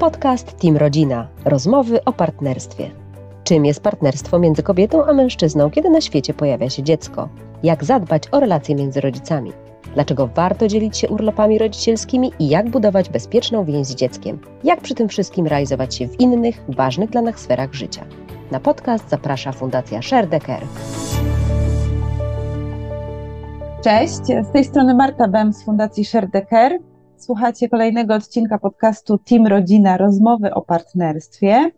Podcast Team Rodzina. Rozmowy o partnerstwie. Czym jest partnerstwo między kobietą a mężczyzną, kiedy na świecie pojawia się dziecko? Jak zadbać o relacje między rodzicami? Dlaczego warto dzielić się urlopami rodzicielskimi i jak budować bezpieczną więź z dzieckiem? Jak przy tym wszystkim realizować się w innych, ważnych dla nas sferach życia? Na podcast zaprasza Fundacja Share. Cześć, z tej strony Marta Bem z Fundacji Share. Słuchacie kolejnego odcinka podcastu Team Rodzina Rozmowy o partnerstwie.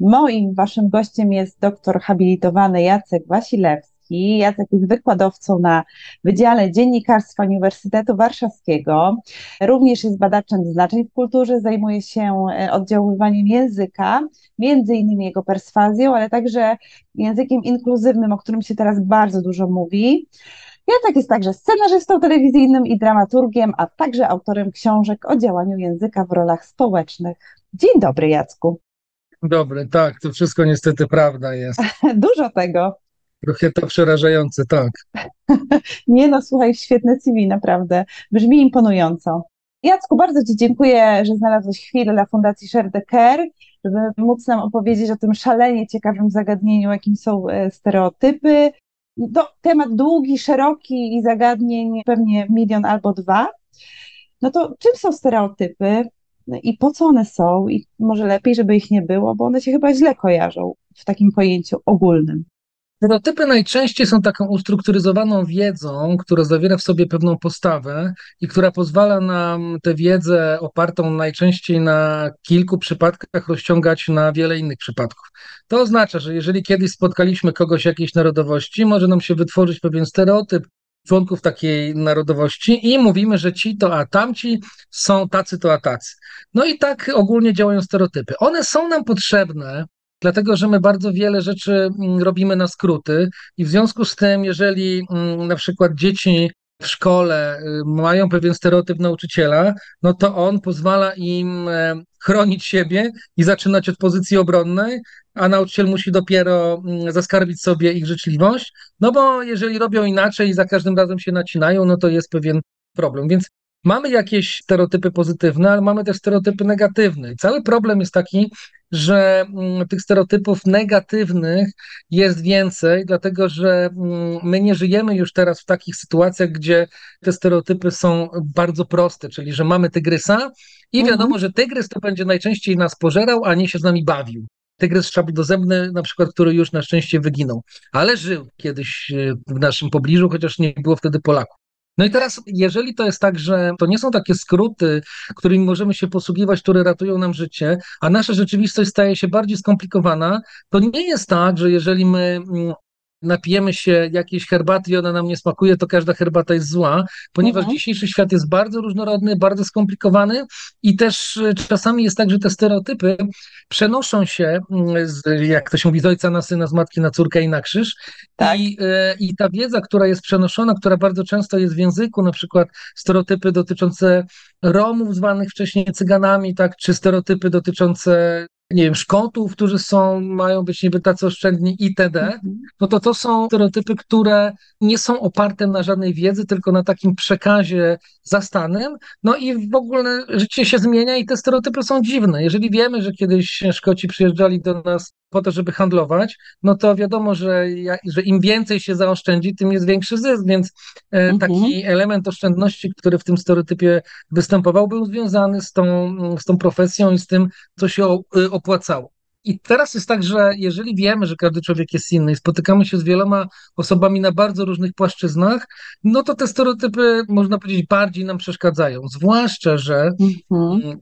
Moim waszym gościem jest doktor habilitowany Jacek Wasilewski. Jacek jest wykładowcą na Wydziale Dziennikarstwa Uniwersytetu Warszawskiego. Również jest badaczem znaczeń w kulturze, zajmuje się e, oddziaływaniem języka, między innymi jego perswazją, ale także językiem inkluzywnym, o którym się teraz bardzo dużo mówi. Jacek jest także scenarzystą telewizyjnym i dramaturgiem, a także autorem książek o działaniu języka w rolach społecznych. Dzień dobry, Jacku. Dobry, tak, to wszystko niestety prawda jest. Dużo tego. Trochę to przerażające, tak. Nie no, słuchaj, świetne CV, naprawdę. Brzmi imponująco. Jacku, bardzo Ci dziękuję, że znalazłeś chwilę dla Fundacji Share the Care, żeby móc nam opowiedzieć o tym szalenie ciekawym zagadnieniu, jakim są e, stereotypy, to temat długi, szeroki i zagadnień pewnie milion albo dwa. No to czym są stereotypy i po co one są? I może lepiej, żeby ich nie było, bo one się chyba źle kojarzą w takim pojęciu ogólnym. Stereotypy najczęściej są taką ustrukturyzowaną wiedzą, która zawiera w sobie pewną postawę i która pozwala nam tę wiedzę opartą najczęściej na kilku przypadkach rozciągać na wiele innych przypadków. To oznacza, że jeżeli kiedyś spotkaliśmy kogoś jakiejś narodowości, może nam się wytworzyć pewien stereotyp członków takiej narodowości i mówimy, że ci to a tamci są tacy to a tacy. No i tak ogólnie działają stereotypy. One są nam potrzebne, dlatego że my bardzo wiele rzeczy mm, robimy na skróty i w związku z tym, jeżeli mm, na przykład dzieci w szkole y, mają pewien stereotyp nauczyciela, no to on pozwala im e, chronić siebie i zaczynać od pozycji obronnej, a nauczyciel musi dopiero mm, zaskarbić sobie ich życzliwość, no bo jeżeli robią inaczej i za każdym razem się nacinają, no to jest pewien problem. Więc mamy jakieś stereotypy pozytywne, ale mamy też stereotypy negatywne. I cały problem jest taki, że mm, tych stereotypów negatywnych jest więcej, dlatego że mm, my nie żyjemy już teraz w takich sytuacjach, gdzie te stereotypy są bardzo proste, czyli że mamy tygrysa i mhm. wiadomo, że tygrys to będzie najczęściej nas pożerał, a nie się z nami bawił. Tygrys szablodozemny, na przykład, który już na szczęście wyginął, ale żył kiedyś e, w naszym pobliżu, chociaż nie było wtedy Polaków. No i teraz, jeżeli to jest tak, że to nie są takie skróty, którymi możemy się posługiwać, które ratują nam życie, a nasza rzeczywistość staje się bardziej skomplikowana, to nie jest tak, że jeżeli my mm, napijemy się jakiejś herbaty i ona nam nie smakuje, to każda herbata jest zła, ponieważ mhm. dzisiejszy świat jest bardzo różnorodny, bardzo skomplikowany i też e, czasami jest tak, że te stereotypy przenoszą się, mm, z, jak to się mówi, z ojca na syna, z matki na córkę i na krzyż. Tak. I, e, I ta wiedza, która jest przenoszona, która bardzo często jest w języku, na przykład stereotypy dotyczące Romów zwanych wcześniej Cyganami, tak, czy stereotypy dotyczące nie wiem, Szkotów, którzy są, mają być niby tacy oszczędni itd., mhm. no to to są stereotypy, które nie są oparte na żadnej wiedzy, tylko na takim przekazie zastanym, no i w ogóle życie się zmienia i te stereotypy są dziwne. Jeżeli wiemy, że kiedyś Szkoci przyjeżdżali do nas po to, żeby handlować, no to wiadomo, że, że im więcej się zaoszczędzi, tym jest większy zysk, więc e, mhm. taki element oszczędności, który w tym stereotypie występował, był związany z tą, z tą profesją i z tym, co się y, opłacało. I teraz jest tak, że jeżeli wiemy, że każdy człowiek jest inny i spotykamy się z wieloma osobami na bardzo różnych płaszczyznach, no to te stereotypy, można powiedzieć, bardziej nam przeszkadzają. Zwłaszcza, że mhm. Mm,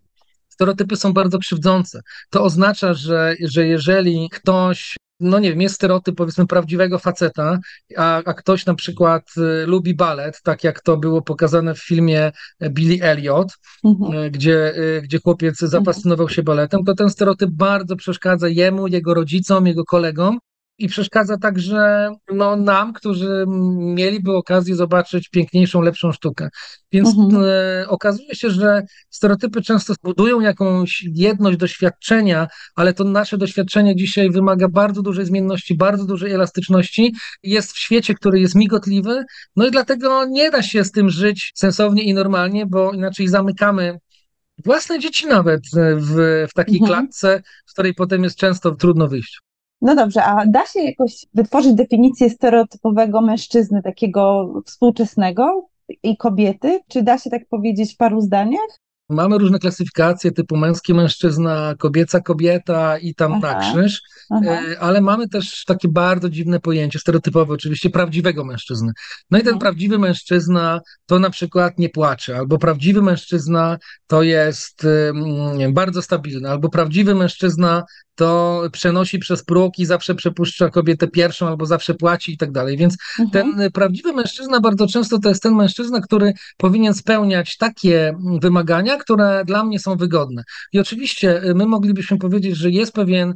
stereotypy są bardzo krzywdzące. To oznacza, że, że jeżeli ktoś no nie wiem, jest stereotyp powiedzmy prawdziwego faceta, a, a ktoś na przykład y, lubi balet, tak jak to było pokazane w filmie Billy Elliot, mhm. y, gdzie, y, gdzie chłopiec zafascynował się baletem, to ten stereotyp bardzo przeszkadza jemu, jego rodzicom, jego kolegom, i przeszkadza także no, nam, którzy mieliby okazję zobaczyć piękniejszą, lepszą sztukę. Więc mhm. e, okazuje się, że stereotypy często budują jakąś jedność doświadczenia, ale to nasze doświadczenie dzisiaj wymaga bardzo dużej zmienności, bardzo dużej elastyczności. Jest w świecie, który jest migotliwy, no i dlatego nie da się z tym żyć sensownie i normalnie, bo inaczej zamykamy własne dzieci nawet w, w takiej mhm. klatce, z której potem jest często trudno wyjść. No dobrze, a da się jakoś wytworzyć definicję stereotypowego mężczyzny, takiego współczesnego i kobiety? Czy da się tak powiedzieć w paru zdaniach? Mamy różne klasyfikacje typu męski mężczyzna, kobieca kobieta i tam Aha. na krzyż. E, ale mamy też takie bardzo dziwne pojęcie, stereotypowe oczywiście, prawdziwego mężczyzny. No i ten prawdziwy mężczyzna to na przykład nie płacze, albo prawdziwy mężczyzna to jest um, bardzo stabilny, albo prawdziwy mężczyzna to przenosi przez próg i zawsze przepuszcza kobietę pierwszą albo zawsze płaci i tak dalej. Więc mhm. ten prawdziwy mężczyzna bardzo często to jest ten mężczyzna, który powinien spełniać takie wymagania, które dla mnie są wygodne. I oczywiście y, my moglibyśmy powiedzieć, że jest pewien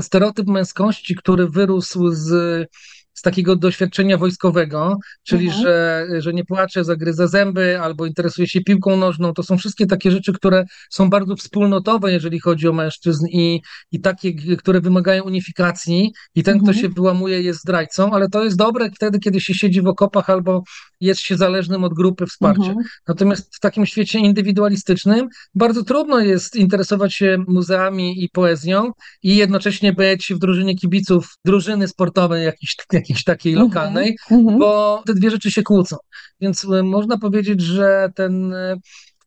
stereotyp męskości, który wyrósł z z takiego doświadczenia wojskowego, czyli mhm. że, że nie płacze, zagryza zęby albo interesuje się piłką nożną. To są wszystkie takie rzeczy, które są bardzo wspólnotowe, jeżeli chodzi o mężczyzn i, i takie, które wymagają unifikacji i ten, mhm. kto się wyłamuje, jest zdrajcą, ale to jest dobre wtedy, kiedy się siedzi w okopach albo jest się zależnym od grupy wsparcia. Mhm. Natomiast w takim świecie indywidualistycznym bardzo trudno jest interesować się muzeami i poezją i jednocześnie być w drużynie kibiców drużyny sportowej jakiejś, jakiejś takiej mhm. lokalnej, mhm. bo te dwie rzeczy się kłócą. Więc e, można powiedzieć, że ten e,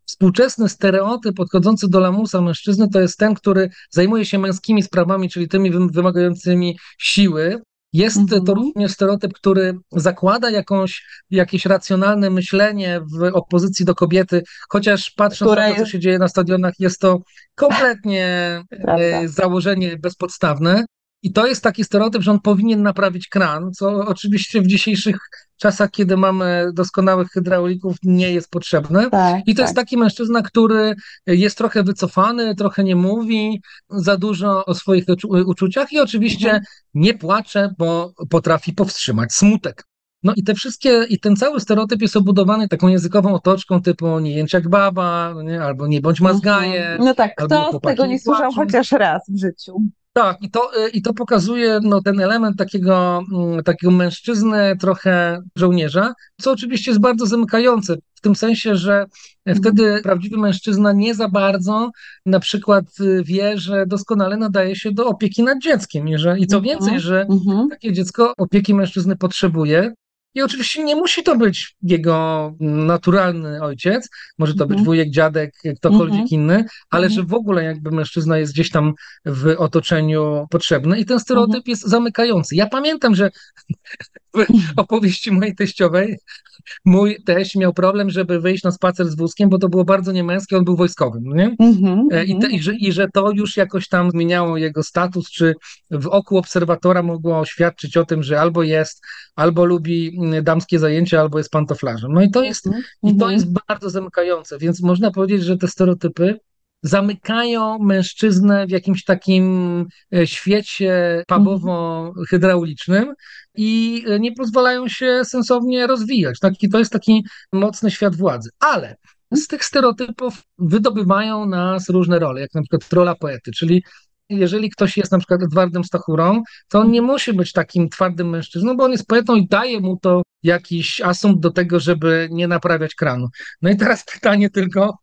współczesny stereotyp podchodzący do lamusa mężczyzny to jest ten, który zajmuje się męskimi sprawami, czyli tymi wymagającymi siły, jest mhm. to również stereotyp, który zakłada jakąś, jakieś racjonalne myślenie w opozycji do kobiety, chociaż patrząc na to, co się dzieje na stadionach, jest to kompletnie e, założenie bezpodstawne. I to jest taki stereotyp, że on powinien naprawić kran, co oczywiście w dzisiejszych czasach, kiedy mamy doskonałych hydraulików, nie jest potrzebne. Tak, I to tak. jest taki mężczyzna, który jest trochę wycofany, trochę nie mówi za dużo o swoich uczuciach i oczywiście mhm. nie płacze, bo potrafi powstrzymać smutek. No i te wszystkie, i ten cały stereotyp jest obudowany taką językową otoczką typu nie jęcz jak baba, nie? albo nie bądź mazgaje. Mhm. No tak, kto z tego nie słyszał chociaż raz w życiu? Tak, i to, y, i to pokazuje no, ten element takiego, mm, takiego mężczyzny, trochę żołnierza, co oczywiście jest bardzo zamykające, w tym sensie, że mhm. wtedy prawdziwy mężczyzna nie za bardzo na przykład y, wie, że doskonale nadaje się do opieki nad dzieckiem. I, że, i co mhm. więcej, że mhm. takie dziecko opieki mężczyzny potrzebuje, i oczywiście nie musi to być jego naturalny ojciec, może to być mhm. wujek, dziadek, ktokolwiek mhm. inny, ale że w ogóle jakby mężczyzna jest gdzieś tam w otoczeniu potrzebny i ten stereotyp jest zamykający. Ja pamiętam, że w opowieści mojej teściowej mój teść miał problem, żeby wyjść na spacer z wózkiem, bo to było bardzo niemęskie, on był wojskowym, no nie? Mm-hmm, I, te, i, że, I że to już jakoś tam zmieniało jego status, czy w oku obserwatora mogło świadczyć o tym, że albo jest, albo lubi damskie zajęcia, albo jest pantoflarzem. No i to jest, mm-hmm. i to mhm. jest bardzo zamykające, więc można powiedzieć, że te stereotypy zamykają mężczyznę w jakimś takim e, świecie pubowo-hydraulicznym i e, nie pozwalają się sensownie rozwijać. Taki, to jest taki mocny świat władzy. Ale z tych stereotypów wydobywają nas różne role, jak na przykład rola poety, czyli jeżeli ktoś jest na przykład Edwardem Stachurą, to on nie musi być takim twardym mężczyzną, bo on jest poetą i daje mu to jakiś asumpt do tego, żeby nie naprawiać kranu. No i teraz pytanie tylko,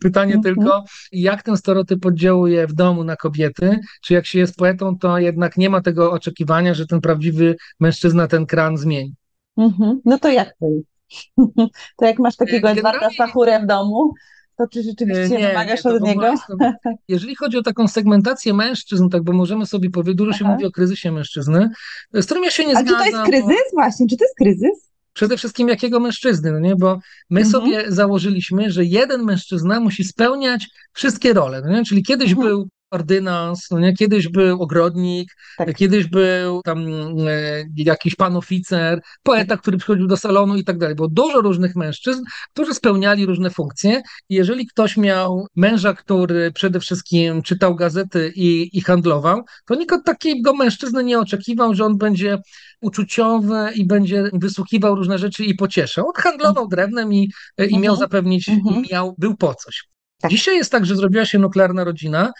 Pytanie mhm. tylko, jak ten stereotyp oddziałuje w domu na kobiety? Czy jak się jest poetą, to jednak nie ma tego oczekiwania, że ten prawdziwy mężczyzna ten kran zmieni? Mhm. No to jak to jest? To jak masz takiego Edwarda Stachurę w domu, to czy rzeczywiście nie, wymagasz nie, od niego? jeżeli chodzi o taką segmentację mężczyzn, tak bo możemy sobie powiedzieć, dużo Aha. się mówi o kryzysie mężczyzny, z którym ja się nie A zgadzam. A czy to jest kryzys bo... właśnie? Czy to jest kryzys? przede wszystkim jakiego mężczyzny, no nie? Bo my mhm. sobie założyliśmy, że jeden mężczyzna musi spełniać wszystkie role, no nie? Czyli kiedyś mhm. był ordynans, no nie? kiedyś był ogrodnik, tak. kiedyś był tam e, jakiś pan oficer, poeta, który przychodził do salonu i tak dalej. Było dużo różnych mężczyzn, którzy spełniali różne funkcje i jeżeli ktoś miał męża, który przede wszystkim czytał gazety i, i handlował, to nikt od takiego mężczyzny nie oczekiwał, że on będzie uczuciowy i będzie wysłuchiwał różne rzeczy i pocieszał. On handlował drewnem i, i miał mhm. zapewnić, mhm. miał, był po coś. Tak. Dzisiaj jest tak, że zrobiła się nuklearna rodzina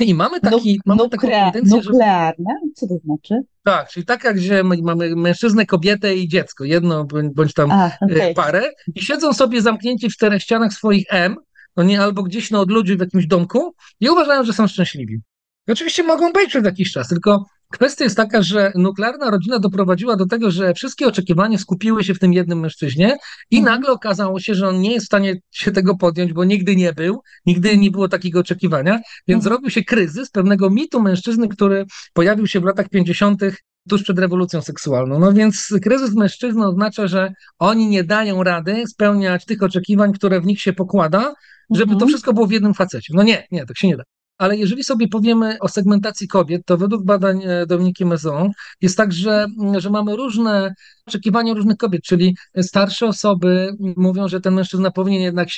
i mamy taki, Nuk, mamy taką tendencję, Nuklearna? Że... Co to znaczy? Tak, czyli tak jak że mamy mężczyznę, kobietę i dziecko, jedno bądź tam A, okay. E, parę i siedzą sobie zamknięci w czterech ścianach swoich M oni albo gdzieś na odludziu w jakimś domku i uważają, że są szczęśliwi. I oczywiście mogą być przez jakiś czas, tylko kwestia jest taka, że nuklearna rodzina doprowadziła do tego, że wszystkie oczekiwania skupiły się w tym jednym mężczyźnie i mhm. nagle okazało się, że on nie jest w stanie się tego podjąć, bo nigdy nie był, nigdy nie było takiego oczekiwania, więc mhm. zrobił się kryzys pewnego mitu mężczyzny, który pojawił się w latach 50 tuż przed rewolucją seksualną. No więc kryzys mężczyzny oznacza, że oni nie dają rady spełniać tych oczekiwań, które w nich się pokłada, żeby to mhm. wszystko było w jednym facecie. No nie, nie, tak się nie da. Ale jeżeli sobie powiemy o segmentacji kobiet, to według badań e, Dominiki Maison jest tak, że, mm, że mamy różne oczekiwania różnych kobiet, czyli starsze osoby mówią, że ten mężczyzna powinien jednak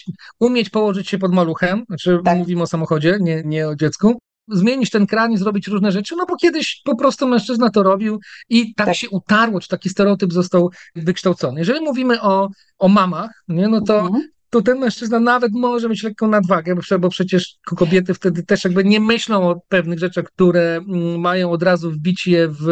umieć położyć się pod maluchem, znaczy tak. mówimy o samochodzie, nie, nie o dziecku, zmienić ten kran i zrobić różne rzeczy, no bo kiedyś po prostu mężczyzna to robił i tak, tak. się utarło, czy taki stereotyp został wykształcony. Jeżeli mówimy o, o mamach, nie, no to mhm to ten mężczyzna nawet może mieć lekką nadwagę, bo przecież kobiety wtedy też jakby nie myślą o pewnych rzeczach, które mm, mają od razu wbić je w,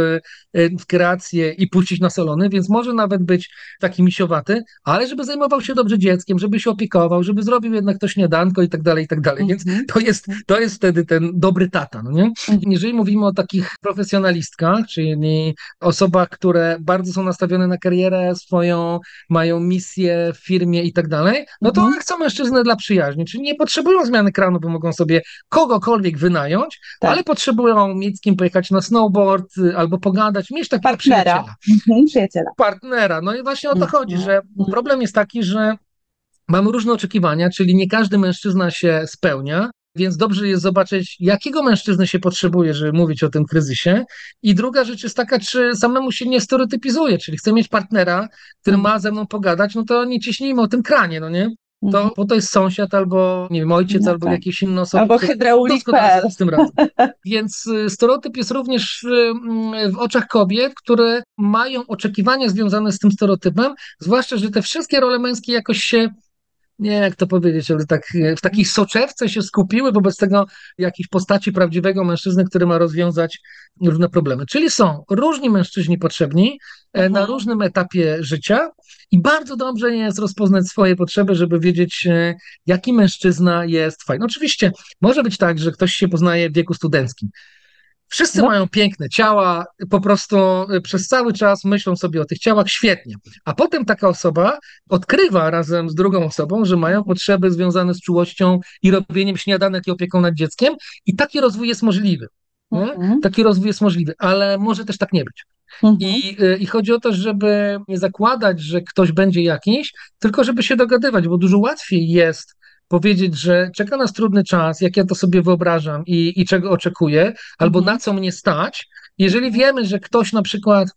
e, w kreację i puścić na salony, więc może nawet być taki misiowaty, ale żeby zajmował się dobrze dzieckiem, żeby się opiekował, żeby zrobił jednak to śniadanko i tak dalej, i tak dalej. Więc mhm. to jest, to jest wtedy ten dobry tata, no nie? Mhm. Jeżeli mówimy o takich profesjonalistkach, czyli osobach, które bardzo są nastawione na karierę swoją, mają misję w firmie i tak dalej, no to mhm. chcą mężczyznę dla przyjaźni, czyli nie potrzebują zmiany kranu, bo mogą sobie kogokolwiek wynająć, tak. ale potrzebują mieć z kim pojechać na snowboard y, albo pogadać, mieć takiego Partnera. przyjaciela. Mhm, przyjaciela. Partnera. No i właśnie o to mhm. chodzi, że problem jest taki, że mamy różne oczekiwania, czyli nie każdy mężczyzna się spełnia. Więc dobrze jest zobaczyć, jakiego mężczyzny się potrzebuje, żeby mówić o tym kryzysie. I druga rzecz jest taka, czy samemu się nie stereotypizuje, czyli chcę mieć partnera, który ma ze mną pogadać, no to nie ciśnijmy o tym kranie, no nie? To, mhm. bo to jest sąsiad albo, nie wiem, ojciec, no albo tak. jakiś inny osoba. Albo hydraulik.pl. z tym razem. Więc y, stereotyp jest również y, w oczach kobiet, które mają oczekiwania związane z tym stereotypem, zwłaszcza, że te wszystkie role męskie jakoś się nie jak to powiedzieć, ale tak w takiej soczewce się skupiły wobec tego jakiejś postaci prawdziwego mężczyzny, który ma rozwiązać różne problemy. Czyli są różni mężczyźni potrzebni e, na mhm. różnym etapie życia i bardzo dobrze jest rozpoznać swoje potrzeby, żeby wiedzieć, e, jaki mężczyzna jest fajny. Oczywiście może być tak, że ktoś się poznaje w wieku studenckim. Wszyscy no. mają piękne ciała, po prostu y, przez cały czas myślą sobie o tych ciałach świetnie. A potem taka osoba odkrywa razem z drugą osobą, że mają potrzeby związane z czułością i robieniem śniadanek i opieką nad dzieckiem, i taki rozwój jest możliwy. Mhm. Taki rozwój jest możliwy, ale może też tak nie być. Mhm. I, y, I chodzi o to, żeby nie zakładać, że ktoś będzie jakiś, tylko żeby się dogadywać, bo dużo łatwiej jest powiedzieć, że czeka nas trudny czas, jak ja to sobie wyobrażam i, i czego oczekuję, albo mhm. na co mnie stać, jeżeli wiemy, że ktoś na przykład,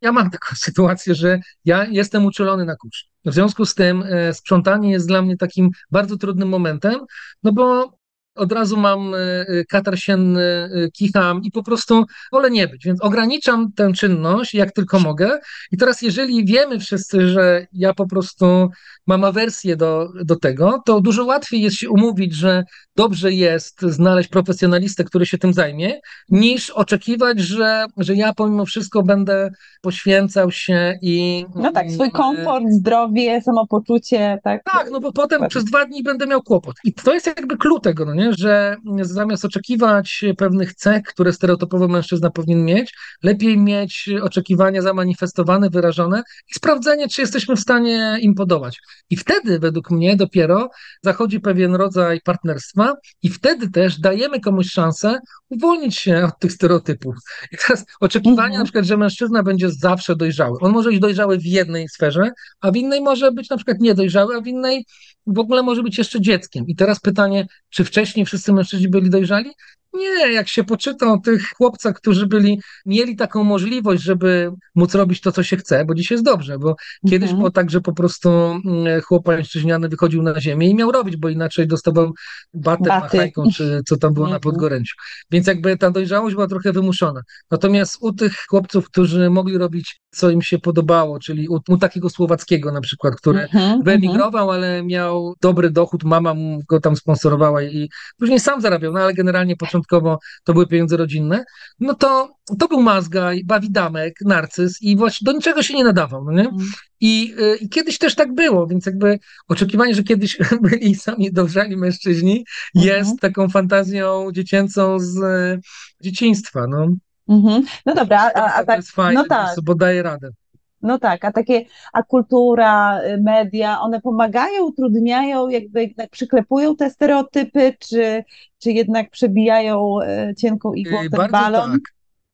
ja mam taką sytuację, że ja jestem uczulony na kurz. W związku z tym e, sprzątanie jest dla mnie takim bardzo trudnym momentem, no bo od razu mam e, e, katar sienny, e, kicham i po prostu wolę nie być, więc ograniczam tę czynność jak tylko mogę. I teraz, jeżeli wiemy wszyscy, że ja po prostu mam awersję do, do tego, to dużo łatwiej jest się umówić, że dobrze jest znaleźć profesjonalistę, który się tym zajmie, niż oczekiwać, że, że ja pomimo wszystko będę poświęcał się i. No tak, swój komfort, zdrowie, samopoczucie, tak. Tak, no bo potem przez dwa dni będę miał kłopot. I to jest jakby klucz tego, no nie? Że zamiast oczekiwać pewnych cech, które stereotypowy mężczyzna powinien mieć, lepiej mieć oczekiwania zamanifestowane, wyrażone i sprawdzenie, czy jesteśmy w stanie im podołać. I wtedy, według mnie, dopiero zachodzi pewien rodzaj partnerstwa, i wtedy też dajemy komuś szansę uwolnić się od tych stereotypów. I teraz oczekiwanie, mhm. na przykład, że mężczyzna będzie zawsze dojrzały. On może być dojrzały w jednej sferze, a w innej może być na przykład niedojrzały, a w innej w ogóle może być jeszcze dzieckiem. I teraz pytanie, czy wcześniej wszyscy mężczyźni byli dojrzali? Nie, jak się poczyta o tych chłopcach, którzy byli, mieli taką możliwość, żeby móc robić to, co się chce, bo dziś jest dobrze, bo kiedyś mhm. było tak, że po prostu mm, chłop pańszczyźniany wychodził na ziemię i miał robić, bo inaczej dostawał batę, Baty. machajką, czy co tam było na mhm. Podgoręciu. Więc jakby ta dojrzałość była trochę wymuszona. Natomiast u tych chłopców, którzy mogli robić, co im się podobało, czyli u, u takiego Słowackiego na przykład, który mhm. wyemigrował, ale miał dobry dochód, mama go tam sponsorowała i później sam zarabiał, no ale generalnie początkowo początkowo to były pieniądze rodzinne, no to to był Mazgaj, Bawidamek, Narcyz i właśnie do niczego się nie nadawał, no nie? Mhm. I, y, I kiedyś też tak było, więc jakby oczekiwanie, że kiedyś byli sami dojrzali mężczyźni jest mhm. taką fantazją dziecięcą z dzieciństwa, no. Mhm. No dobra, a, a, a tak, to jest fajne, no tak. bo daje radę. No tak, a takie, a kultura, y, media, one pomagają, utrudniają, jakby jednak przyklepują te stereotypy, czy, czy jednak przebijają y, cienką igłą ten Bardzo balon? Tak.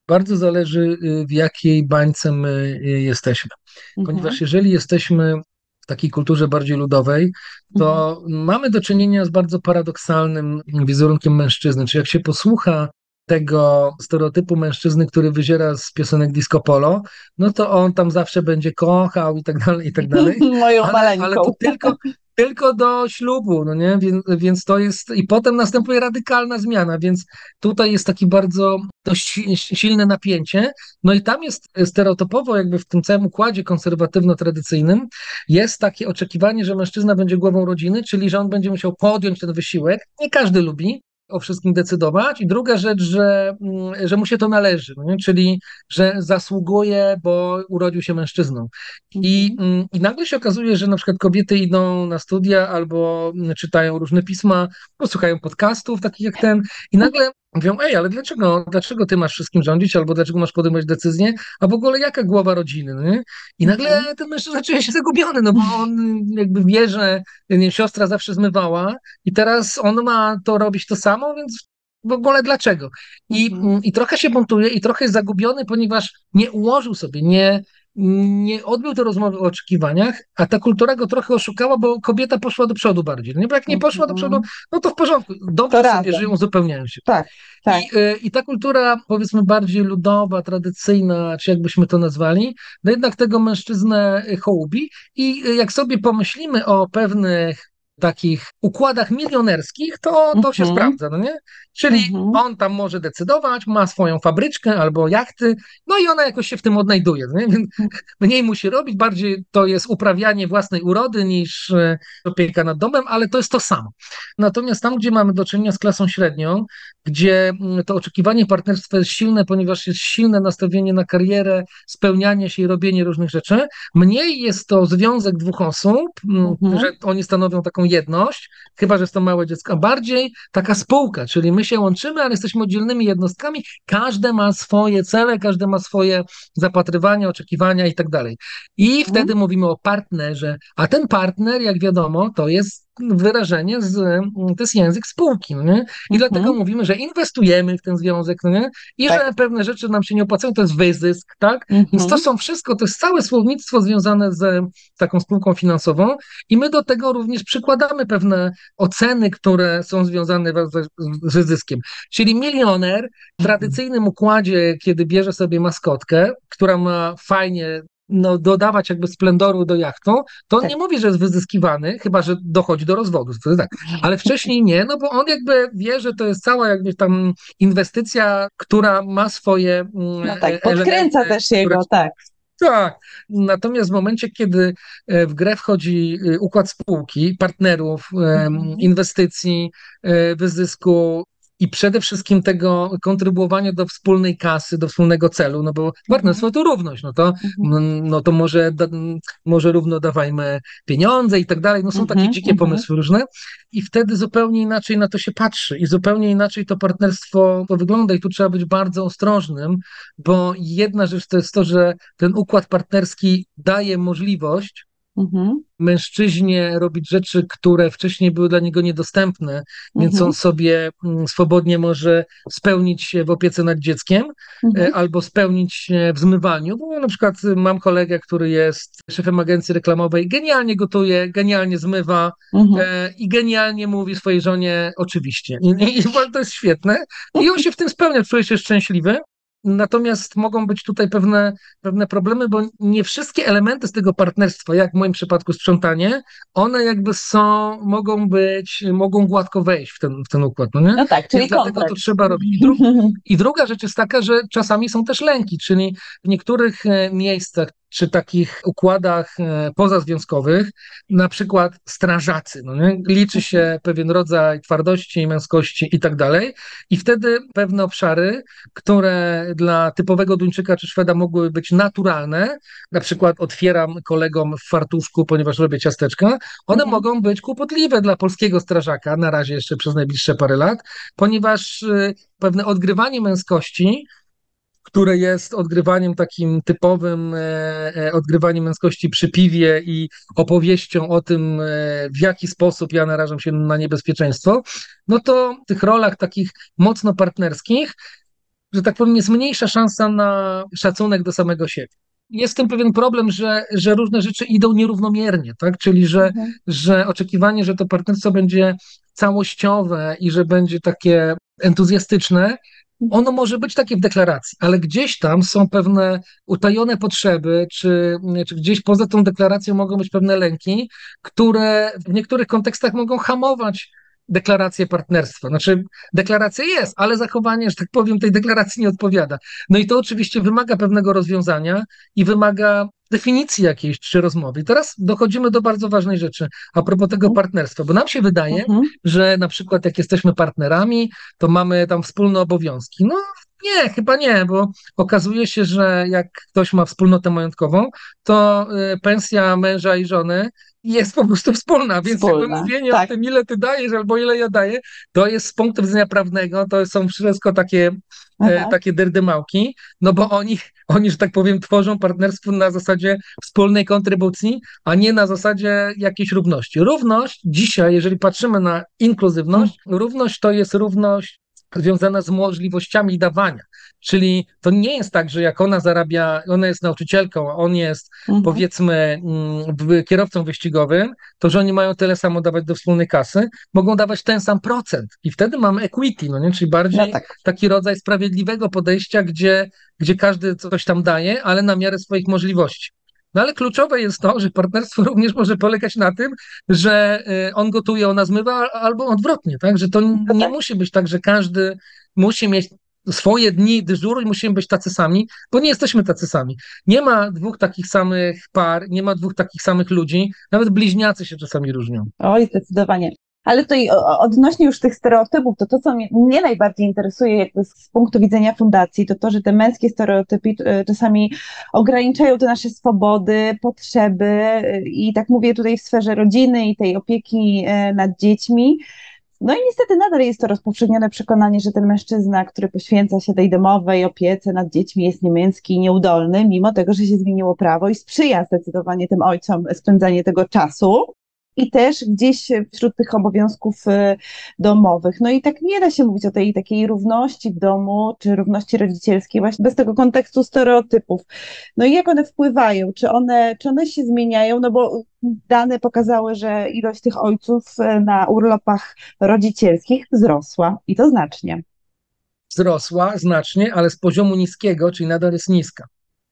Bardzo zależy, w jakiej bańce my jesteśmy. Ponieważ mhm. jeżeli jesteśmy w takiej kulturze bardziej ludowej, to mhm. mamy do czynienia z bardzo paradoksalnym wizerunkiem mężczyzny. Czy jak się posłucha tego stereotypu mężczyzny, który wyziera z piosenek disco polo, no to on tam zawsze będzie kochał i tak dalej, i tak dalej. Moją ale, maleńką. Ale to tylko, tylko do ślubu, no nie? Więc, więc to jest, i potem następuje radykalna zmiana, więc tutaj jest taki bardzo dość silne napięcie, no i tam jest stereotypowo jakby w tym całym układzie konserwatywno-tradycyjnym jest takie oczekiwanie, że mężczyzna będzie głową rodziny, czyli że on będzie musiał podjąć ten wysiłek, nie każdy lubi, o wszystkim decydować. I druga rzecz, że, mm, że mu się to należy, no czyli że zasługuje, bo urodził się mężczyzną. I, mhm. mm, I nagle się okazuje, że na przykład kobiety idą na studia albo czytają różne pisma, posłuchają podcastów takich jak ten i nagle Mówią, ej, ale dlaczego, dlaczego ty masz wszystkim rządzić, albo dlaczego masz podejmować decyzje, a w ogóle jaka głowa rodziny, no nie? I nagle mhm. ten mężczyzna czuje się zagubiony, no bo on jakby wie, że nie, siostra zawsze zmywała i teraz on ma to robić to samo, więc w ogóle dlaczego? I, mhm. I trochę się buntuje i trochę jest zagubiony, ponieważ nie ułożył sobie, nie, nie odbył te rozmowy o oczekiwaniach, a ta kultura go trochę oszukała, bo kobieta poszła do przodu bardziej. No bo jak nie poszła do przodu, no to w porządku. Dobrze to sobie żyją, uzupełniają się. Tak, tak. I, y, I ta kultura, powiedzmy, bardziej ludowa, tradycyjna, czy jakbyśmy to nazwali, no jednak tego mężczyznę hołubi. I y, jak sobie pomyślimy o pewnych takich układach milionerskich, to, to się mhm. sprawdza, no nie? Czyli mhm. on tam może decydować, ma swoją fabryczkę albo jachty, no i ona jakoś się w tym odnajduje, no nie? Więc mhm. mniej musi robić, bardziej to jest uprawianie własnej urody niż e, opieka nad domem, ale to jest to samo. Natomiast tam, gdzie mamy do czynienia z klasą średnią, gdzie mm, to oczekiwanie partnerstwa jest silne, ponieważ jest silne nastawienie na karierę, spełnianie się i robienie różnych rzeczy, mniej jest to związek dwóch osób, mm, mhm. że oni stanowią taką jedność, chyba że jest to małe dziecko, a bardziej taka spółka, czyli my się łączymy, ale jesteśmy oddzielnymi jednostkami, każde ma swoje cele, każde ma swoje zapatrywania, oczekiwania i tak dalej. I mhm. wtedy mówimy o partnerze, a ten partner, jak wiadomo, to jest wyrażenie z, to jest język spółki, no nie? I mhm. dlatego mówimy, że inwestujemy w ten związek, no nie? I tak. że pewne rzeczy nam się nie opłacają, to jest wyzysk, tak? Mhm. Więc to są wszystko, to jest całe słownictwo związane z taką spółką finansową i my do tego również przykładamy pewne oceny, które są związane z, z zyskiem. Czyli milioner w tradycyjnym układzie, kiedy bierze sobie maskotkę, która ma fajnie no, dodawać jakby splendoru do jachtu, to on tak. nie mówi, że jest wyzyskiwany, chyba że dochodzi do rozwodu. Tak. Ale wcześniej nie, no bo on jakby wie, że to jest cała jakby tam inwestycja, która ma swoje. Mm, no tak, podkręca elementy, też jego, które... tak. Tak. Natomiast w momencie, kiedy e, w grę wchodzi e, układ spółki, partnerów, mhm. inwestycji, e, wyzysku, i przede wszystkim tego kontrybuowania do wspólnej kasy, do wspólnego celu, no bo partnerstwo to równość, no to, mhm. no to może, może równo dawajmy pieniądze i tak dalej, no są takie mhm, dzikie mhm. pomysły różne i wtedy zupełnie inaczej na to się patrzy i zupełnie inaczej to partnerstwo wygląda i tu trzeba być bardzo ostrożnym, bo jedna rzecz to jest to, że ten układ partnerski daje możliwość mhm. mężczyźnie robić rzeczy, które wcześniej były dla niego niedostępne, mhm. więc on sobie mm, swobodnie może spełnić się w opiece nad dzieckiem mhm. E, albo spełnić się w zmywaniu. Bo na przykład mam kolegę, który jest szefem agencji reklamowej, genialnie gotuje, genialnie zmywa mhm. e, i genialnie mówi swojej żonie oczywiście. I, i, I to jest świetne. I on się w tym spełnia, czuje się szczęśliwy. Natomiast mogą być tutaj pewne, pewne problemy, bo nie wszystkie elementy z tego partnerstwa, jak w moim przypadku sprzątanie, one jakby są, mogą być, mogą gładko wejść w ten, w ten układ. No, nie? no tak, czyli dlatego to trzeba robić. I, dru I druga rzecz jest taka, że czasami są też lęki, czyli w niektórych e, miejscach, czy takich układach e, pozazwiązkowych, na przykład strażacy. No nie? Liczy się pewien rodzaj twardości, męskości i tak dalej. I wtedy pewne obszary, które dla typowego Duńczyka czy Szweda mogły być naturalne, na przykład otwieram kolegom w fartuszku, ponieważ robię ciasteczka, one mhm. mogą być kłopotliwe dla polskiego strażaka, na razie jeszcze przez najbliższe parę lat, ponieważ y, pewne odgrywanie męskości które jest odgrywaniem takim typowym, e, e, odgrywaniem męskości przy piwie i opowieścią o tym, e, w jaki sposób ja narażam się na niebezpieczeństwo, no to w tych rolach takich mocno partnerskich, że tak powiem, jest mniejsza szansa na szacunek do samego siebie jest tym pewien problem, że, że różne rzeczy idą nierównomiernie, tak? Czyli, że, mhm. że oczekiwanie, że to partnerstwo będzie całościowe i że będzie takie entuzjastyczne, ono może być takie w deklaracji, ale gdzieś tam są pewne utajone potrzeby, czy, czy gdzieś poza tą deklaracją mogą być pewne lęki, które w niektórych kontekstach mogą hamować deklarację partnerstwa. Znaczy, deklaracja jest, ale zachowanie, że tak powiem, tej deklaracji nie odpowiada. No i to oczywiście wymaga pewnego rozwiązania i wymaga definicji jakiejś czy rozmowy. I teraz dochodzimy do bardzo ważnej rzeczy a propos tego mhm. partnerstwa, bo nam się wydaje, mhm. że na przykład jak jesteśmy partnerami, to mamy tam wspólne obowiązki. No nie, chyba nie, bo okazuje się, że jak ktoś ma wspólnotę majątkową, to y, pensja męża i żony jest po prostu wspólna, więc wspólna, jakby mówienie tak. o tym, ile ty dajesz albo ile ja daję, to jest z punktu widzenia prawnego, to są wszystko takie, e, takie derdymałki, no bo oni, oni, że tak powiem, tworzą partnerstwo na zasadzie wspólnej kontrybucji, a nie na zasadzie jakiejś równości. Równość dzisiaj, jeżeli patrzymy na inkluzywność, hmm. równość to jest równość związana z możliwościami dawania. Czyli to nie jest tak, że jak ona zarabia, ona jest nauczycielką, a on jest mhm. powiedzmy mm, kierowcą wyścigowym, to że oni mają tyle samo dawać do wspólnej kasy, mogą dawać ten sam procent. I wtedy mamy equity, no nie? czyli bardziej no tak. taki rodzaj sprawiedliwego podejścia, gdzie, gdzie każdy coś tam daje, ale na miarę swoich możliwości. No ale kluczowe jest to, że partnerstwo również może polegać na tym, że y, on gotuje, ona zmywa, albo odwrotnie, tak? Że to no nie tak. musi być tak, że każdy musi mieć swoje dni dyżuru i musimy być tacy sami, bo nie jesteśmy tacy sami. Nie ma dwóch takich samych par, nie ma dwóch takich samych ludzi, nawet bliźniacy się czasami różnią. Oj, zdecydowanie. Ale tutaj odnośnie już tych stereotypów, to to, co mnie, najbardziej interesuje z punktu widzenia fundacji, to to, że te męskie stereotypy e, czasami ograniczają te nasze swobody, potrzeby e, i tak mówię tutaj w sferze rodziny i tej opieki e, nad dziećmi. No i niestety nadal jest to rozpowszechnione przekonanie, że ten mężczyzna, który poświęca się tej domowej opiece nad dziećmi jest niemęski i nieudolny, mimo tego, że się zmieniło prawo i sprzyja zdecydowanie tym ojcom spędzanie tego czasu i też gdzieś wśród tych obowiązków y, domowych. No i tak nie da się mówić o tej takiej równości w domu, czy równości rodzicielskiej właśnie bez tego kontekstu stereotypów. No i jak one wpływają? Czy one, czy one się zmieniają? No bo dane pokazały, że ilość tych ojców y, na urlopach rodzicielskich wzrosła i to znacznie. Wzrosła znacznie, ale z poziomu niskiego, czyli nadal jest niska.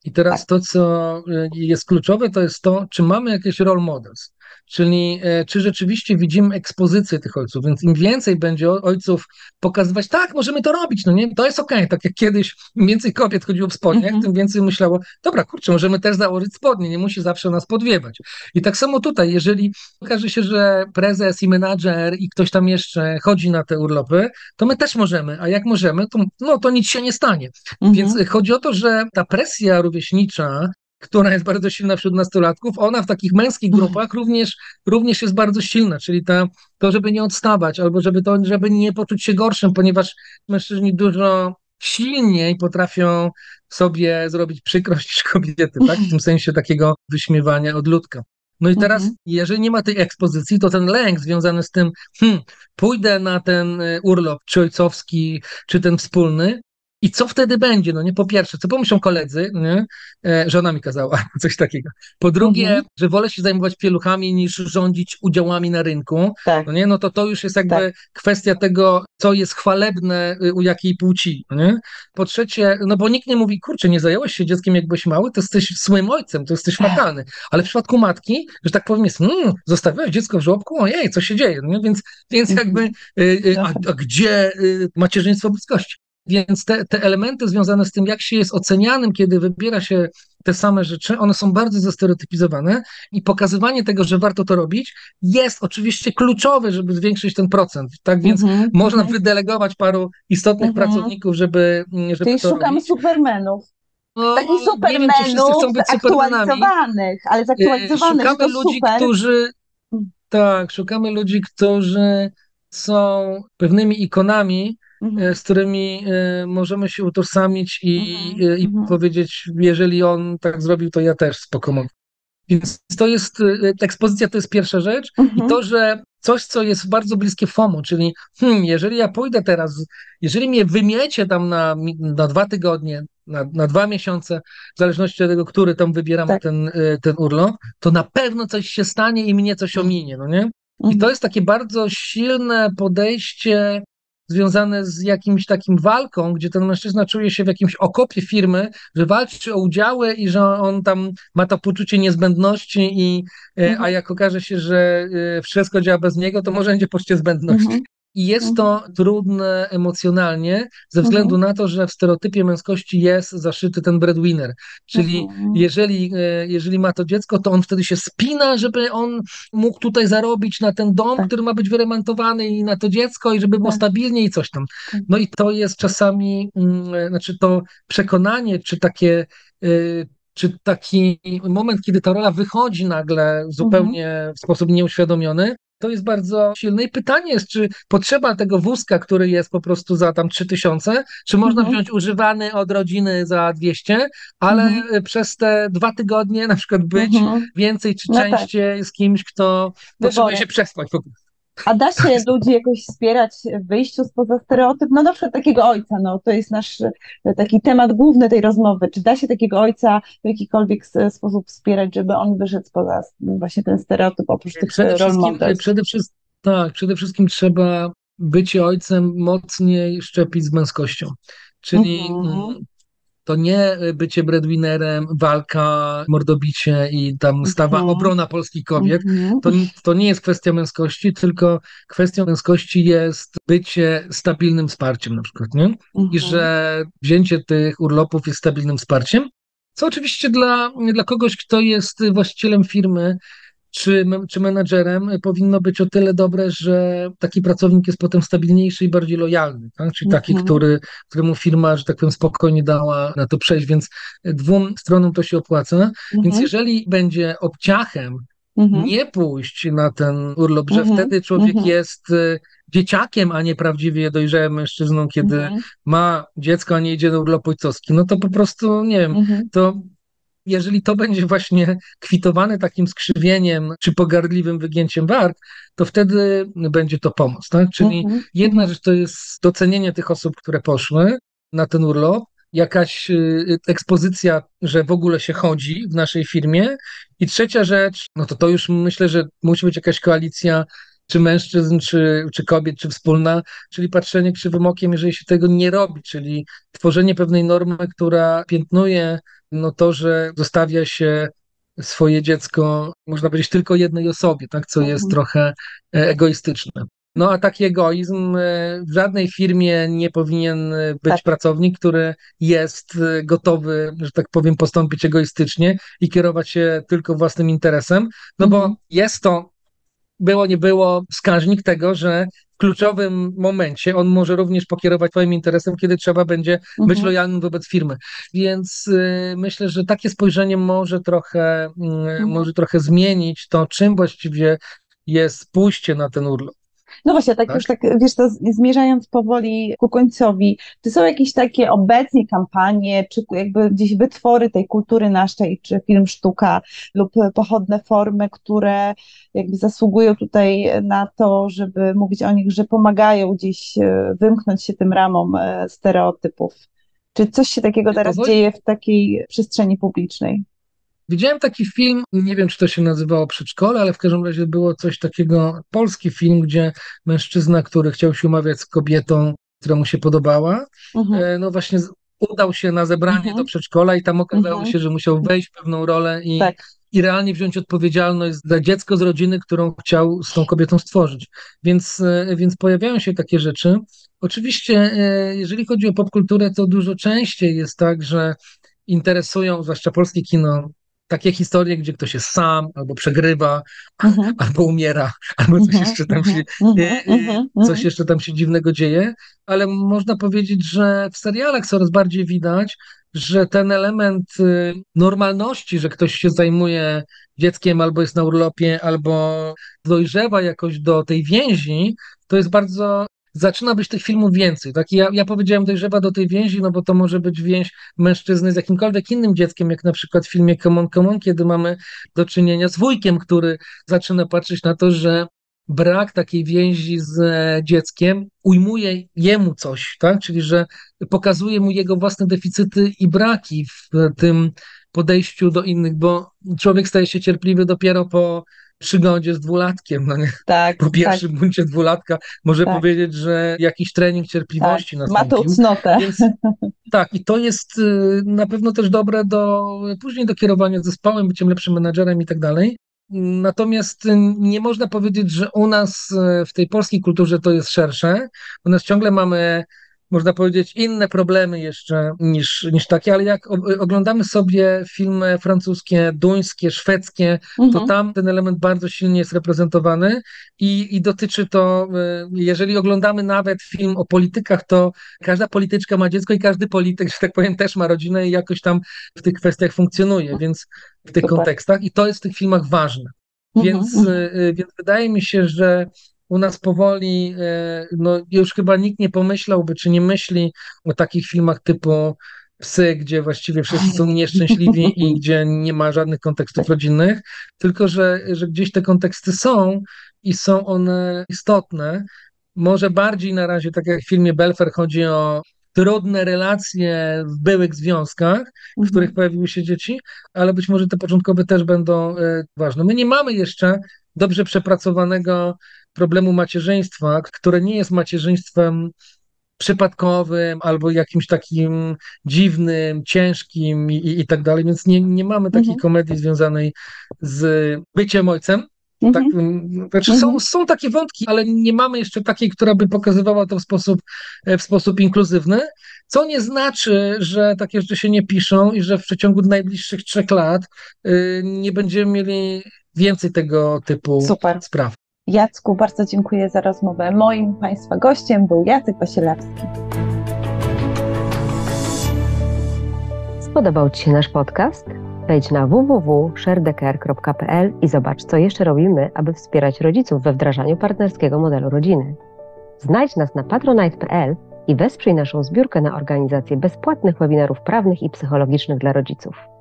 I teraz tak. to, co y, jest kluczowe, to jest to, czy mamy jakieś role models czyli e, czy rzeczywiście widzimy ekspozycję tych ojców, więc im więcej będzie ojców pokazywać, tak, możemy to robić, no nie, to jest okej, okay. tak jak kiedyś im więcej kobiet chodziło w spodniach, mm -hmm. tym więcej myślało, dobra, kurczę, możemy też założyć spodnie, nie musi zawsze nas podwiewać. I tak samo tutaj, jeżeli okaże się, że prezes i menadżer i ktoś tam jeszcze chodzi na te urlopy, to my też możemy, a jak możemy, to, no, to nic się nie stanie. Mm -hmm. Więc chodzi o to, że ta presja rówieśnicza która jest bardzo silna wśród nastolatków, ona w takich męskich mhm. grupach również, również jest bardzo silna, czyli ta, to, żeby nie odstawać, albo żeby, to, żeby nie poczuć się gorszym, ponieważ mężczyźni dużo silniej potrafią sobie zrobić przykrość niż kobiety, tak? W tym sensie takiego wyśmiewania od ludka. No i teraz, mhm. jeżeli nie ma tej ekspozycji, to ten lęk związany z tym, hmm, pójdę na ten e, urlop, czy ojcowski, czy ten wspólny, i co wtedy będzie? No nie, po pierwsze, co pomyślą koledzy, nie? E, żona mi kazała, coś takiego. Po drugie, mhm. że wolę się zajmować pieluchami niż rządzić udziałami na rynku. Tak. No nie, no to to już jest jakby tak. kwestia tego, co jest chwalebne y, u jakiej płci. No nie? Po trzecie, no bo nikt nie mówi, kurczę, nie zająłeś się dzieckiem jak byłeś mały, to jesteś złym ojcem, to jesteś fatalny. Ale w przypadku matki, że tak powiem jest, mmm, zostawiłeś dziecko w żłobku, ojej, co się dzieje? No? Więc, więc jakby, y, y, a, a gdzie macierzyństwo bliskości? Więc te, te elementy związane z tym, jak się jest ocenianym, kiedy wybiera się te same rzeczy, one są bardzo zestereotypizowane i pokazywanie tego, że warto to robić, jest oczywiście kluczowe, żeby zwiększyć ten procent. Tak więc Mhm, można mhm. wydelegować paru istotnych Mhm. pracowników, żeby, żeby Czyli to szukamy robić. supermenów. No, Takich wiem, supermenów chcą być supermenami. zaktualizowanych, ale E, zaktualizowanych, Szukamy ludzi, super. którzy. Mm. Tak, szukamy ludzi, którzy są pewnymi ikonami, Mhm. e, z którymi e, możemy się utożsamić i, Mhm, i mhm. powiedzieć, jeżeli on tak zrobił, to ja też spoko. Więc to jest, e, ekspozycja to jest pierwsza rzecz i Mhm. to, że coś, co jest bardzo bliskie FOMO, czyli hmm, jeżeli ja pójdę teraz, jeżeli mnie wymiecie tam na, na dwa tygodnie, na, na dwa miesiące, w zależności od tego, który tam wybieram Tak. ten, ten urlop, to na pewno coś się stanie i mnie coś ominie, no nie? I to jest takie bardzo silne podejście związane z jakimś takim walką, gdzie ten mężczyzna czuje się w jakimś okopie firmy, że walczy o udziały i że on tam ma to poczucie niezbędności i e, Mhm. a jak okaże się, że e, wszystko działa bez niego, to może będzie poczucie zbędności. Mhm. I jest to trudne emocjonalnie ze względu na to, że w stereotypie męskości jest zaszyty ten breadwinner, czyli Mhm. jeżeli, e, jeżeli ma to dziecko, to on wtedy się spina, żeby on mógł tutaj zarobić na ten dom, Tak. który ma być wyremontowany i na to dziecko i żeby było Tak. stabilnie i coś tam. No i to jest czasami, mm, e, znaczy to przekonanie, czy takie, e, czy taki moment, kiedy ta rola wychodzi nagle zupełnie w sposób nieuświadomiony, to jest bardzo silne. I pytanie jest, czy potrzeba tego wózka, który jest po prostu za tam 3000, czy można Mhm. wziąć używany od rodziny za 200, ale Mhm. przez te dwa tygodnie na przykład być Mhm. więcej czy No tak. częściej z kimś, kto potrzebuje Wybory. się przespać. po prostu. A da się ludzi jakoś wspierać w wyjściu spoza stereotyp? No na przykład takiego ojca, no to jest nasz e, taki temat główny tej rozmowy. Czy da się takiego ojca w jakikolwiek s- sposób wspierać, żeby on wyszedł spoza s- właśnie ten stereotyp oprócz tych Przede e, wszystkim, przede wszystkim, tak, przede wszystkim trzeba bycie ojcem mocniej szczepić z męskością. Czyli Mhm. To nie bycie breadwinnerem, walka, mordobicie i tam stawa Mhm. obrona polskich kobiet. Mhm. To, to nie jest kwestia męskości, tylko kwestią męskości jest bycie stabilnym wsparciem na przykład, nie? I Mhm. że wzięcie tych urlopów jest stabilnym wsparciem, co oczywiście dla, dla kogoś, kto jest właścicielem firmy czy, czy menadżerem, powinno być o tyle dobre, że taki pracownik jest potem stabilniejszy i bardziej lojalny, tak? Czyli taki, Mhm. który, któremu firma, że tak powiem, spokojnie dała na to przejść, więc dwóm stronom to się opłaca. Więc Mhm. jeżeli będzie obciachem Mhm. nie pójść na ten urlop, że Mhm. wtedy człowiek Mhm. jest y, dzieciakiem, a nie prawdziwie dojrzałym mężczyzną, kiedy Mhm. ma dziecko, a nie idzie na urlop ojcowski, no to po prostu, nie wiem, to jeżeli to będzie właśnie kwitowane takim skrzywieniem czy pogardliwym wygięciem warg, to wtedy będzie to pomoc, tak? Czyli Mhm. jedna rzecz to jest docenienie tych osób, które poszły na ten urlop, jakaś y, ekspozycja, że w ogóle się chodzi w naszej firmie. I trzecia rzecz, no to to już myślę, że musi być jakaś koalicja czy mężczyzn, czy, czy kobiet, czy wspólna, czyli patrzenie krzywym okiem, jeżeli się tego nie robi, czyli tworzenie pewnej normy, która piętnuje no to, że zostawia się swoje dziecko, można powiedzieć, tylko jednej osobie, tak, co jest Mhm. trochę e, egoistyczne. No a taki egoizm e, w żadnej firmie nie powinien e, być Tak. pracownik, który jest gotowy, że tak powiem, postąpić egoistycznie i kierować się tylko własnym interesem, no bo Mhm. jest to, było nie było, wskaźnik tego, że kluczowym momencie on może również pokierować swoim interesem, kiedy trzeba będzie być Mhm. lojalnym wobec firmy. Więc y, myślę, że takie spojrzenie może trochę, y, może trochę zmienić to, czym właściwie jest pójście na ten urlop. No właśnie, tak, Tak? już tak, wiesz, to zmierzając powoli ku końcowi, czy są jakieś takie obecnie kampanie, czy jakby gdzieś wytwory tej kultury naszej, czy film sztuka lub pochodne formy, które jakby zasługują tutaj na to, żeby mówić o nich, że pomagają gdzieś e, wymknąć się tym ramom e, stereotypów? Czy coś się takiego teraz Powoli- dzieje w takiej przestrzeni publicznej? Widziałem taki film, nie wiem czy to się nazywało Przedszkole, ale w każdym razie było coś takiego, polski film, gdzie mężczyzna, który chciał się umawiać z kobietą, która mu się podobała, Mhm. e, no właśnie udał się na zebranie Mhm. do przedszkola i tam okazało Mhm. się, że musiał wejść w pewną rolę i Tak. i realnie wziąć odpowiedzialność za dziecko z rodziny, którą chciał z tą kobietą stworzyć. Więc, e, więc pojawiają się takie rzeczy. Oczywiście, e, jeżeli chodzi o popkulturę, to dużo częściej jest tak, że interesują, zwłaszcza polskie kino, takie historie, gdzie ktoś jest sam, albo przegrywa, mhm. albo umiera, albo coś mhm. jeszcze tam się, mhm. coś jeszcze tam się dziwnego dzieje, ale można powiedzieć, że w serialach coraz bardziej widać, że ten element y, normalności, że ktoś się zajmuje dzieckiem albo jest na urlopie, albo dojrzewa jakoś do tej więzi, to jest bardzo zaczyna być tych filmów więcej. Tak? Ja, ja powiedziałem dojrzewa do tej więzi, no bo to może być więź mężczyzny z jakimkolwiek innym dzieckiem, jak na przykład w filmie Come on, Come on, kiedy mamy do czynienia z wujkiem, który zaczyna patrzeć na to, że brak takiej więzi z e, dzieckiem ujmuje jemu coś, tak? Czyli że pokazuje mu jego własne deficyty i braki w tym podejściu do innych, bo człowiek staje się cierpliwy dopiero po przygodzie z dwulatkiem. No nie? Tak, po pierwszym tak. buncie dwulatka może tak. powiedzieć, że jakiś trening cierpliwości tak. nastąpił. Ma to cnotę. Więc, tak, i to jest y, na pewno też dobre do później do kierowania zespołem, byciem lepszym menadżerem i tak dalej. Natomiast nie można powiedzieć, że u nas y, w tej polskiej kulturze to jest szersze. U nas ciągle mamy można powiedzieć, inne problemy jeszcze niż, niż takie, ale jak oglądamy sobie filmy francuskie, duńskie, szwedzkie, mhm. to tam ten element bardzo silnie jest reprezentowany i, i dotyczy to, y, jeżeli oglądamy nawet film o politykach, to każda polityczka ma dziecko i każdy polityk, że tak powiem, też ma rodzinę i jakoś tam w tych kwestiach funkcjonuje, więc w tych Super. kontekstach i to jest w tych filmach ważne. Mhm, więc, mhm. Y, więc wydaje mi się, że u nas powoli, e, no już chyba nikt nie pomyślałby, czy nie myśli o takich filmach typu Psy, gdzie właściwie wszyscy są nieszczęśliwi i gdzie nie ma żadnych kontekstów rodzinnych, tylko że, że gdzieś te konteksty są i są one istotne. Może bardziej na razie, tak jak w filmie Belfer, chodzi o trudne relacje w byłych związkach, w mhm. których pojawiły się dzieci, ale być może te początkowe też będą e, ważne. My nie mamy jeszcze dobrze przepracowanego problemu macierzyństwa, które nie jest macierzyństwem przypadkowym albo jakimś takim dziwnym, ciężkim i, i, i tak dalej, więc nie, nie mamy takiej mhm. komedii związanej z byciem ojcem. Tak, mhm. znaczy są, mhm. są takie wątki, ale nie mamy jeszcze takiej, która by pokazywała to w sposób, e, w sposób inkluzywny, co nie znaczy, że takie rzeczy się nie piszą i że w przeciągu najbliższych trzech lat y, nie będziemy mieli więcej tego typu Super. spraw. Jacku, bardzo dziękuję za rozmowę. Moim Państwa gościem był Jacek Wasielewski. Spodobał Ci się nasz podcast? Wejdź na www.sharedeker.pl i zobacz, co jeszcze robimy, aby wspierać rodziców we wdrażaniu partnerskiego modelu rodziny. Znajdź nas na patronite.pl i wesprzyj naszą zbiórkę na organizację bezpłatnych webinarów prawnych i psychologicznych dla rodziców.